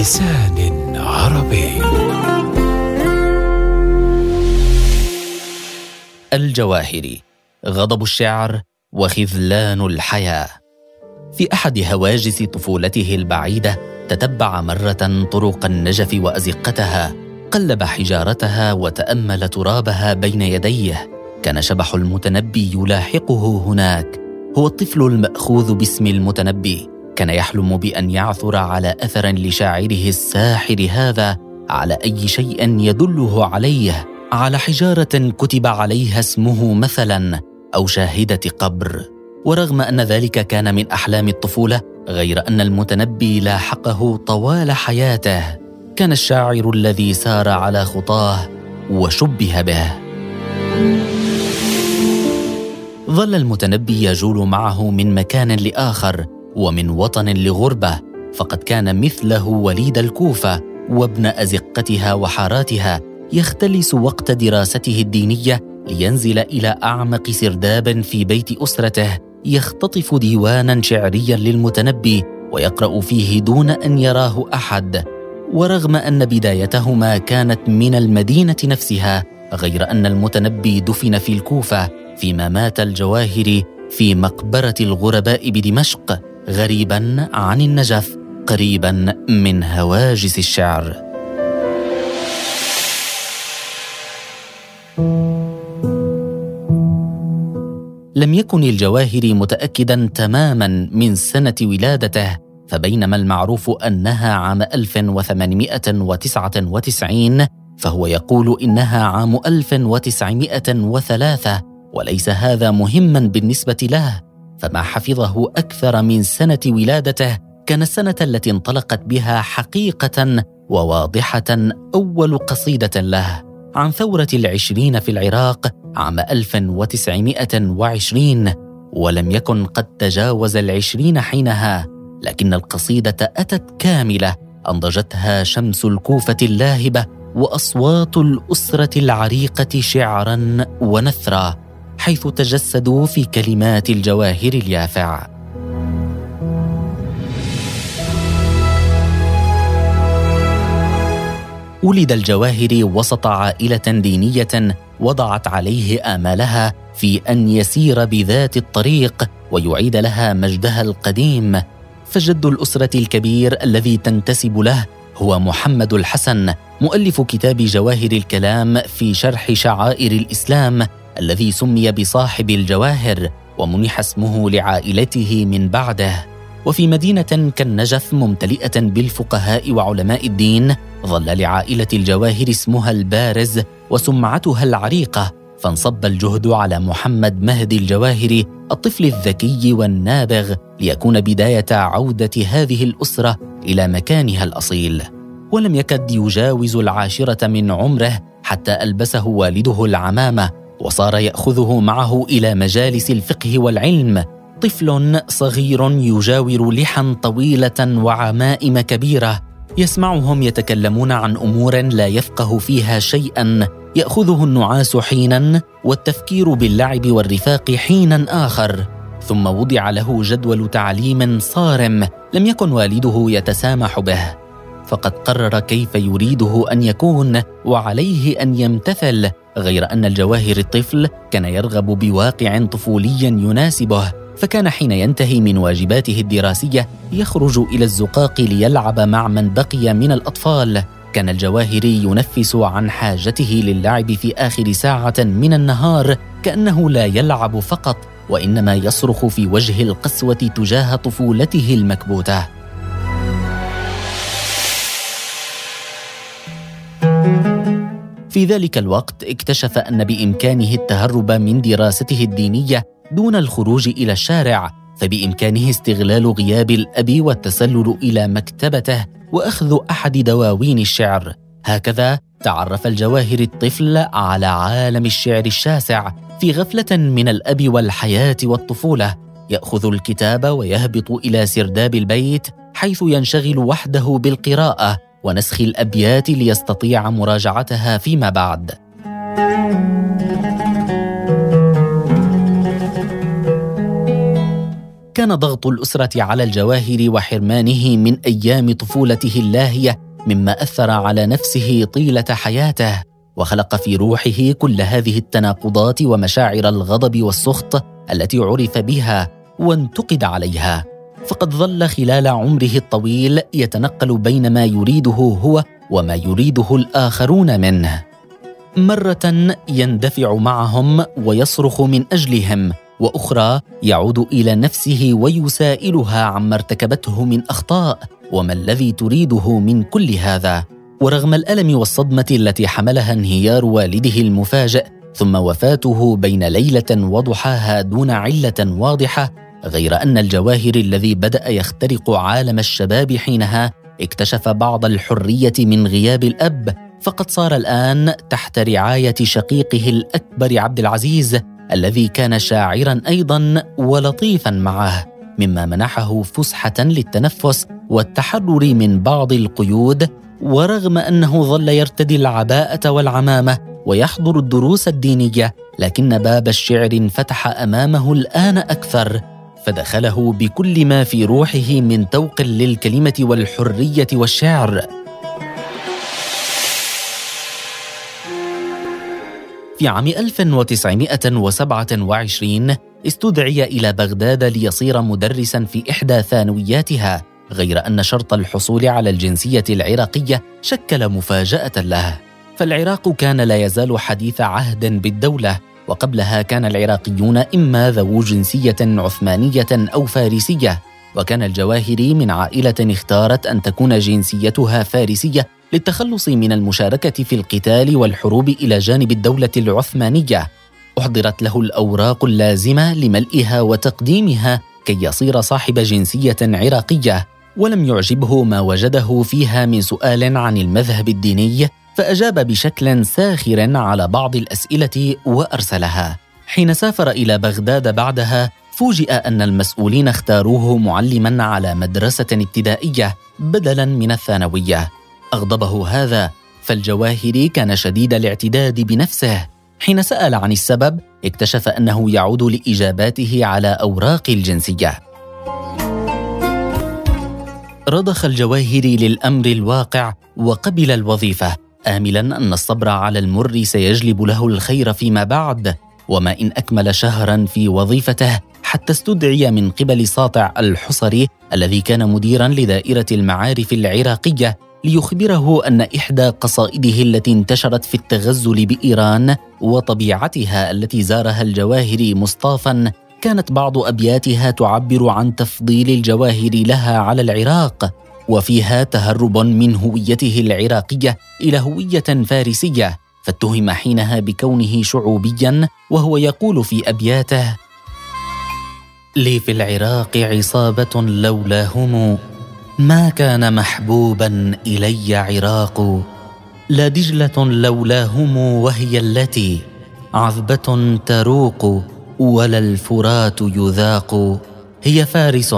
بلسان عربي. الجواهري غضب الشعر وخذلان الحياة. في أحد هواجس طفولته البعيدة تتبع مرة طرق النجف وأزقتها قلب حجارتها وتأمل ترابها بين يديه. كان شبح المتنبي يلاحقه هناك. هو الطفل المأخوذ باسم المتنبي. كان يحلم بأن يعثر على أثر لشاعره الساحر هذا على أي شيء يدله عليه. على حجارة كتب عليها اسمه مثلا أو شاهدة قبر. ورغم أن ذلك كان من أحلام الطفولة غير أن المتنبي لاحقه طوال حياته. كان الشاعر الذي سار على خطاه وشبه به. ظل المتنبي يجول معه من مكان لآخر ومن وطن لغربة فقد كان مثله وليد الكوفة وابن أزقتها وحاراتها يختلس وقت دراسته الدينية لينزل إلى أعمق سرداب في بيت أسرته يختطف ديوانا شعريا للمتنبي ويقرأ فيه دون أن يراه أحد. ورغم أن بدايتهما كانت من المدينة نفسها غير أن المتنبي دفن في الكوفة فيما مات الجواهري في مقبرة الغرباء بدمشق. غريبا عن النجف قريبا من هواجس الشعر. لم يكن الجواهري متأكدا تماما من سنة ولادته فبينما المعروف أنها عام 1899 فهو يقول إنها عام 1903 وليس هذا مهما بالنسبة له. فما حفظه أكثر من سنة ولادته كان السنة التي انطلقت بها حقيقة وواضحة أول قصيدة له. عن ثورة العشرين في العراق عام 1920 ولم يكن قد تجاوز العشرين حينها لكن القصيدة أتت كاملة أنضجتها شمس الكوفة اللاهبة وأصوات الأسرة العريقة شعرا ونثرا. حيث تجسدوا في كلمات الجواهر اليافع ولد الجواهري وسط عائلة دينية وضعت عليه آمالها في أن يسير بذات الطريق ويعيد لها مجدها القديم. فجد الأسرة الكبير الذي تنتسب له هو محمد الحسن مؤلف كتاب جواهر الكلام في شرح شعائر الإسلام الذي سمي بصاحب الجواهر ومنح اسمه لعائلته من بعده. وفي مدينة كالنجف ممتلئة بالفقهاء وعلماء الدين ظل لعائلة الجواهر اسمها البارز وسمعتها العريقة فانصب الجهد على محمد مهدي الجواهري الطفل الذكي والنابغ ليكون بداية عودة هذه الأسرة إلى مكانها الأصيل. ولم يكد يجاوز العاشرة من عمره حتى ألبسه والده العمامة وصار يأخذه معه إلى مجالس الفقه والعلم. طفل صغير يجاور لحا طويلة وعمائم كبيرة. يسمعهم يتكلمون عن أمور لا يفقه فيها شيئا. يأخذه النعاس حينا والتفكير باللعب والرفاق حينا آخر. ثم وضع له جدول تعليم صارم. لم يكن والده يتسامح به. فقد قرر كيف يريده أن يكون وعليه أن يمتثل غير أن الجواهر الطفل كان يرغب بواقع طفولي يناسبه فكان حين ينتهي من واجباته الدراسية يخرج إلى الزقاق ليلعب مع من بقي من الأطفال. كان الجواهري ينفس عن حاجته للعب في آخر ساعة من النهار كأنه لا يلعب فقط وإنما يصرخ في وجه القسوة تجاه طفولته المكبوتة. في ذلك الوقت اكتشف أن بإمكانه التهرب من دراسته الدينية دون الخروج إلى الشارع فبإمكانه استغلال غياب الأب والتسلل إلى مكتبته وأخذ أحد دواوين الشعر. هكذا تعرف الجواهر الطفل على عالم الشعر الشاسع في غفلة من الأب والحياة والطفولة. يأخذ الكتاب ويهبط إلى سرداب البيت حيث ينشغل وحده بالقراءة. ونسخ الأبيات ليستطيع مراجعتها فيما بعد. كان ضغط الأسرة على الجواهر وحرمانه من أيام طفولته اللاهية مما أثر على نفسه طيلة حياته وخلق في روحه كل هذه التناقضات ومشاعر الغضب والسخط التي عرف بها وانتقد عليها. فقد ظل خلال عمره الطويل يتنقل بين ما يريده هو وما يريده الآخرون منه. مرة يندفع معهم ويصرخ من أجلهم وأخرى يعود إلى نفسه ويسائلها عما ارتكبته من أخطاء وما الذي تريده من كل هذا. ورغم الألم والصدمة التي حملها انهيار والده المفاجئ ثم وفاته بين ليلة وضحاها دون علة واضحة غير أن الجواهر الذي بدأ يخترق عالم الشباب حينها اكتشف بعض الحرية من غياب الأب فقد صار الآن تحت رعاية شقيقه الأكبر عبد العزيز الذي كان شاعرا أيضا ولطيفا معه مما منحه فسحة للتنفس والتحرر من بعض القيود ورغم أنه ظل يرتدي العباءة والعمامة ويحضر الدروس الدينية لكن باب الشعر انفتح أمامه الآن أكثر. فدخله بكل ما في روحه من توق للكلمة والحرية والشعر. في عام 1927 استدعي إلى بغداد ليصير مدرسا في إحدى ثانوياتها غير أن شرط الحصول على الجنسية العراقية شكل مفاجأة له. فالعراق كان لا يزال حديث عهد بالدولة وقبلها كان العراقيون إما ذو جنسية عثمانية أو فارسية وكان الجواهري من عائلة اختارت أن تكون جنسيتها فارسية للتخلص من المشاركة في القتال والحروب إلى جانب الدولة العثمانية. أحضرت له الأوراق اللازمة لملئها وتقديمها كي يصير صاحب جنسية عراقية ولم يعجبه ما وجده فيها من سؤال عن المذهب الديني فأجاب بشكل ساخر على بعض الأسئلة وأرسلها. حين سافر إلى بغداد بعدها فوجئ أن المسؤولين اختاروه معلما على مدرسة ابتدائية بدلا من الثانوية. أغضبه هذا فالجواهري كان شديد الاعتداد بنفسه. حين سأل عن السبب اكتشف أنه يعود لإجاباته على أوراق الجنسية. رضخ الجواهري للأمر الواقع وقبل الوظيفة. آملا أن الصبر على المر سيجلب له الخير فيما بعد وما إن أكمل شهرا في وظيفته حتى استدعي من قبل ساطع الحصري الذي كان مديرا لدائرة المعارف العراقية ليخبره أن إحدى قصائده التي انتشرت في التغزل بإيران وطبيعتها التي زارها الجواهري مصطافا كانت بعض أبياتها تعبر عن تفضيل الجواهر لها على العراق. وفيها تهرب من هويته العراقية إلى هوية فارسية فاتهم حينها بكونه شعوبيا وهو يقول في أبياته لي في العراق عصابة لولاهم ما كان محبوبا إلي عراق لا دجلة لولاهم وهي التي عذبة تروق ولا الفرات يذاق هي فارس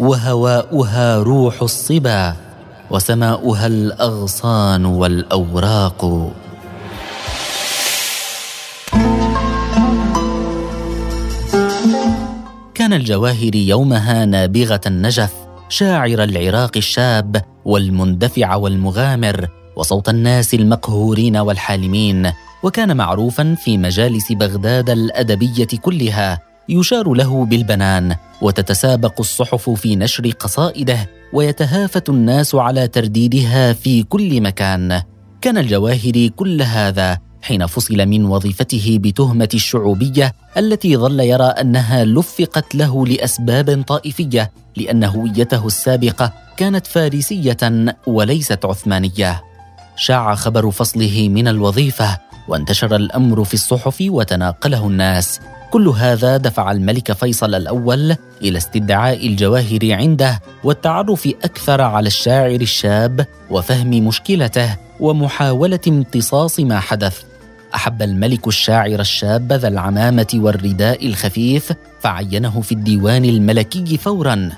وهواؤها روح الصبا وسماؤها الأغصان والأوراق. كان الجواهر يومها نابغة النجف شاعر العراق الشاب والمندفع والمغامر وصوت الناس المقهورين والحالمين. وكان معروفا في مجالس بغداد الأدبية كلها يشار له بالبنان وتتسابق الصحف في نشر قصائده ويتهافت الناس على ترديدها في كل مكان. كان الجواهري كل هذا حين فصل من وظيفته بتهمة الشعوبية التي ظل يرى أنها لفقت له لأسباب طائفية لأن هويته السابقة كانت فارسية وليست عثمانية. شاع خبر فصله من الوظيفة وانتشر الأمر في الصحف وتناقله الناس. كل هذا دفع الملك فيصل الأول إلى استدعاء الجواهر عنده والتعرف أكثر على الشاعر الشاب وفهم مشكلته ومحاولة امتصاص ما حدث. أحب الملك الشاعر الشاب ذا العمامة والرداء الخفيف فعينه في الديوان الملكي فورا.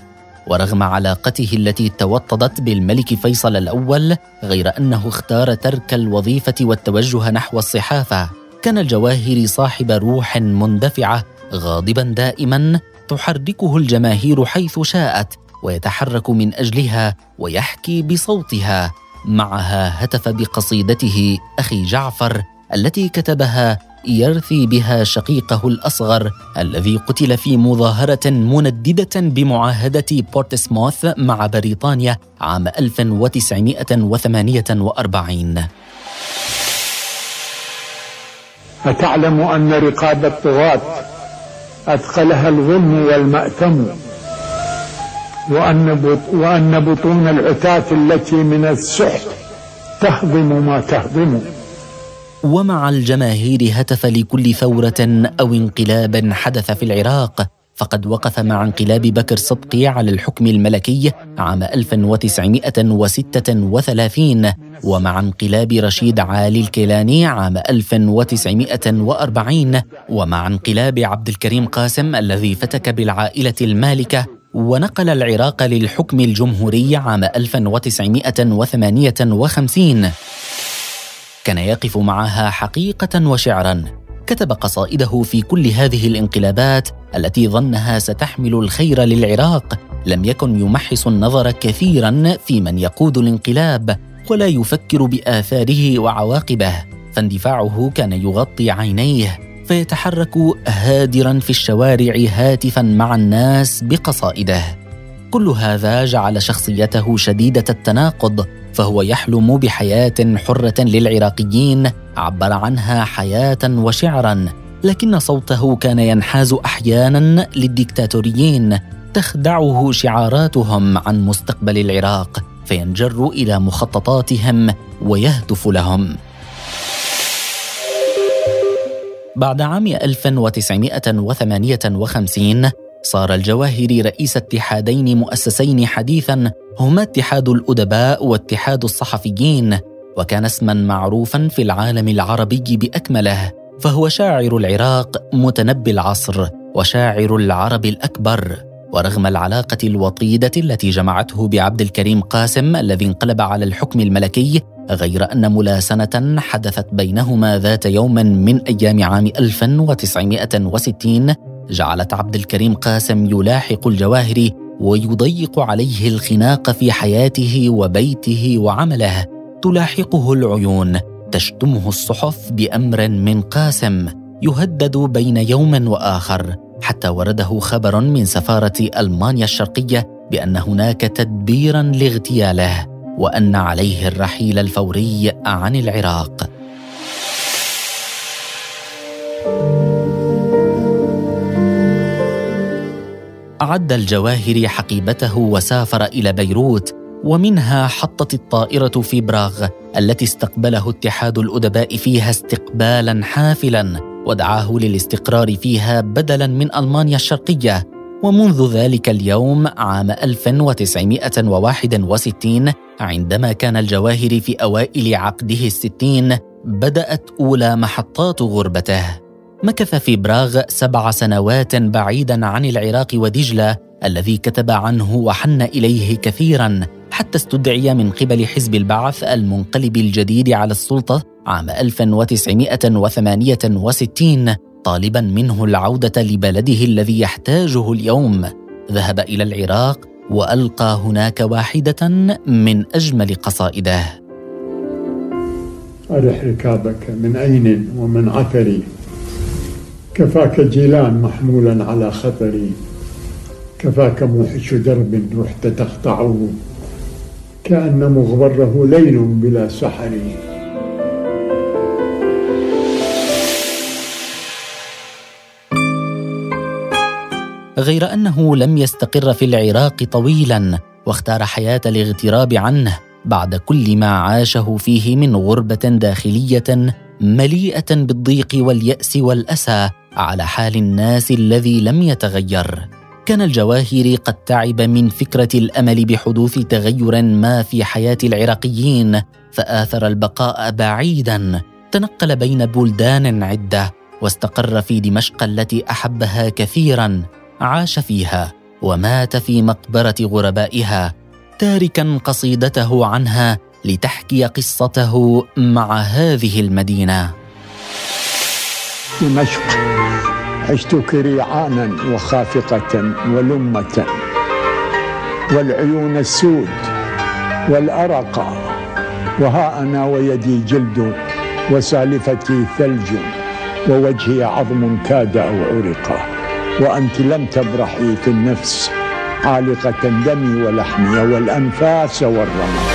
ورغم علاقته التي توطدت بالملك فيصل الأول غير أنه اختار ترك الوظيفة والتوجه نحو الصحافة. كان الجواهري صاحب روح مندفعة غاضبا دائما تحركه الجماهير حيث شاءت ويتحرك من أجلها ويحكي بصوتها. معها هتف بقصيدته أخي جعفر التي كتبها يرثي بها شقيقه الأصغر الذي قتل في مظاهرة منددة بمعاهدة بورتسموث مع بريطانيا عام 1948 أتعلم أن رقاب الطغاة أثقلها الظلم والمأتم؟ وأن بطون العتاة التي من السحت تهضم ما تهضم؟ ومع الجماهير هتف لكل ثورة أو انقلاب حدث في العراق فقد وقف مع انقلاب بكر صدقي على الحكم الملكي عام 1936 ومع انقلاب رشيد عالي الكيلاني عام 1940 ومع انقلاب عبد الكريم قاسم الذي فتك بالعائلة المالكة ونقل العراق للحكم الجمهوري عام 1958 كان يقف معها حقيقة وشعرا. كتب قصائده في كل هذه الانقلابات التي ظنها ستحمل الخير للعراق. لم يكن يمحص النظر كثيرا في من يقود الانقلاب ولا يفكر بآثاره وعواقبه. فاندفاعه كان يغطي عينيه فيتحرك هادرا في الشوارع هاتفا مع الناس بقصائده. كل هذا جعل شخصيته شديدة التناقض فهو يحلم بحياة حرة للعراقيين عبر عنها حياة وشعرا لكن صوته كان ينحاز أحيانا للديكتاتوريين تخدعه شعاراتهم عن مستقبل العراق فينجر إلى مخططاتهم ويهتف لهم. بعد عام 1958 صار الجواهري رئيس اتحادين مؤسسين حديثا هما اتحاد الأدباء واتحاد الصحفيين وكان اسما معروفا في العالم العربي بأكمله فهو شاعر العراق متنبي العصر وشاعر العرب الأكبر. ورغم العلاقة الوطيدة التي جمعته بعبد الكريم قاسم الذي انقلب على الحكم الملكي غير أن ملاسنة حدثت بينهما ذات يوم من أيام عام 1960 جعلت عبد الكريم قاسم يلاحق الجواهري ويضيق عليه الخناق في حياته وبيته وعمله. تلاحقه العيون تشتمه الصحف بأمر من قاسم يهدد بين يوم وآخر. حتى ورده خبر من سفارة ألمانيا الشرقية بأن هناك تدبيرا لاغتياله وأن عليه الرحيل الفوري عن العراق. أعد الجواهر حقيبته وسافر إلى بيروت ومنها حطت الطائرة في براغ التي استقبله اتحاد الأدباء فيها استقبالا حافلا ودعاه للاستقرار فيها بدلا من ألمانيا الشرقية. ومنذ ذلك اليوم عام 1961 عندما كان الجواهر في أوائل عقده الستين بدأت أولى محطات غربته. مكث في براغ سبع سنوات بعيدا عن العراق ودجلة الذي كتب عنه وحن إليه كثيرا حتى استدعي من قبل حزب البعث المنقلب الجديد على السلطة عام 1968 طالبا منه العودة لبلده الذي يحتاجه اليوم. ذهب إلى العراق وألقى هناك واحدة من أجمل قصائده. أرح ركابك من أين ومن عثري؟ كفاك جيلان محمولا على خطري. كفاك موحش درب رحت تقطعه كأن مغبره ليل بلا سحر. غير أنه لم يستقر في العراق طويلا واختار حياة الاغتراب عنه بعد كل ما عاشه فيه من غربة داخلية مليئة بالضيق واليأس والأسى على حال الناس الذي لم يتغير. كان الجواهري قد تعب من فكرة الأمل بحدوث تغير ما في حياة العراقيين فآثر البقاء بعيدا. تنقل بين بلدان عدة واستقر في دمشق التي أحبها كثيرا. عاش فيها ومات في مقبرة غربائها. تاركا قصيدته عنها لتحكي قصته مع هذه المدينة. دمشق. عشت كريعانا وخافقة ولمة والعيون السود والأرق وها أنا ويدي جلد وسالفتي ثلج ووجهي عظم كاد أو عرق وأنت لم تبرحي في النفس عالقة دمي ولحمي والأنفاس والرمق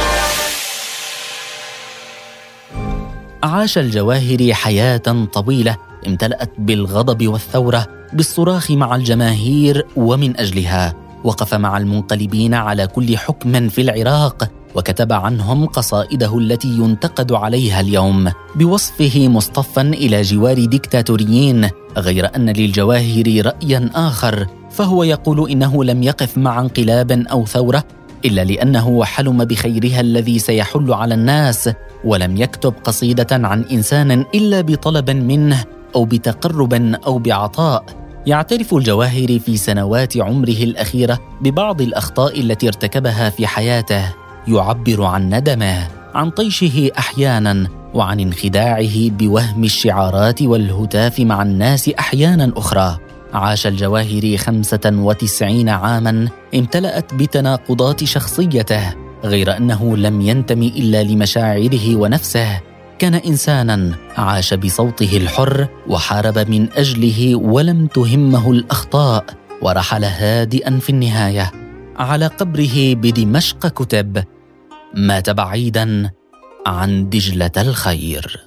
عاش الجواهري حياة طويلة امتلأت بالغضب والثورة بالصراخ مع الجماهير ومن أجلها وقف مع المنقلبين على كل حكم في العراق وكتب عنهم قصائده التي ينتقد عليها اليوم بوصفه مصطفا إلى جوار ديكتاتوريين غير أن للجواهر رايا آخر فهو يقول إنه لم يقف مع انقلاب أو ثورة إلا لأنه حلم بخيرها الذي سيحل على الناس ولم يكتب قصيدة عن إنسان إلا بطلب منه أو بتقرب أو بعطاء يعترف الجواهري في سنوات عمره الأخيرة ببعض الأخطاء التي ارتكبها في حياته يعبر عن ندمه عن طيشه أحيانا وعن انخداعه بوهم الشعارات والهتاف مع الناس أحيانا أخرى. عاش الجواهري خمسة وتسعين عاما امتلأت بتناقضات شخصيته غير أنه لم ينتمي إلا لمشاعره ونفسه. كان إنسانا عاش بصوته الحر وحارب من أجله ولم تهمه الأخطاء ورحل هادئا في النهاية على قبره بدمشق كتب مات بعيدا عن دجلة الخير.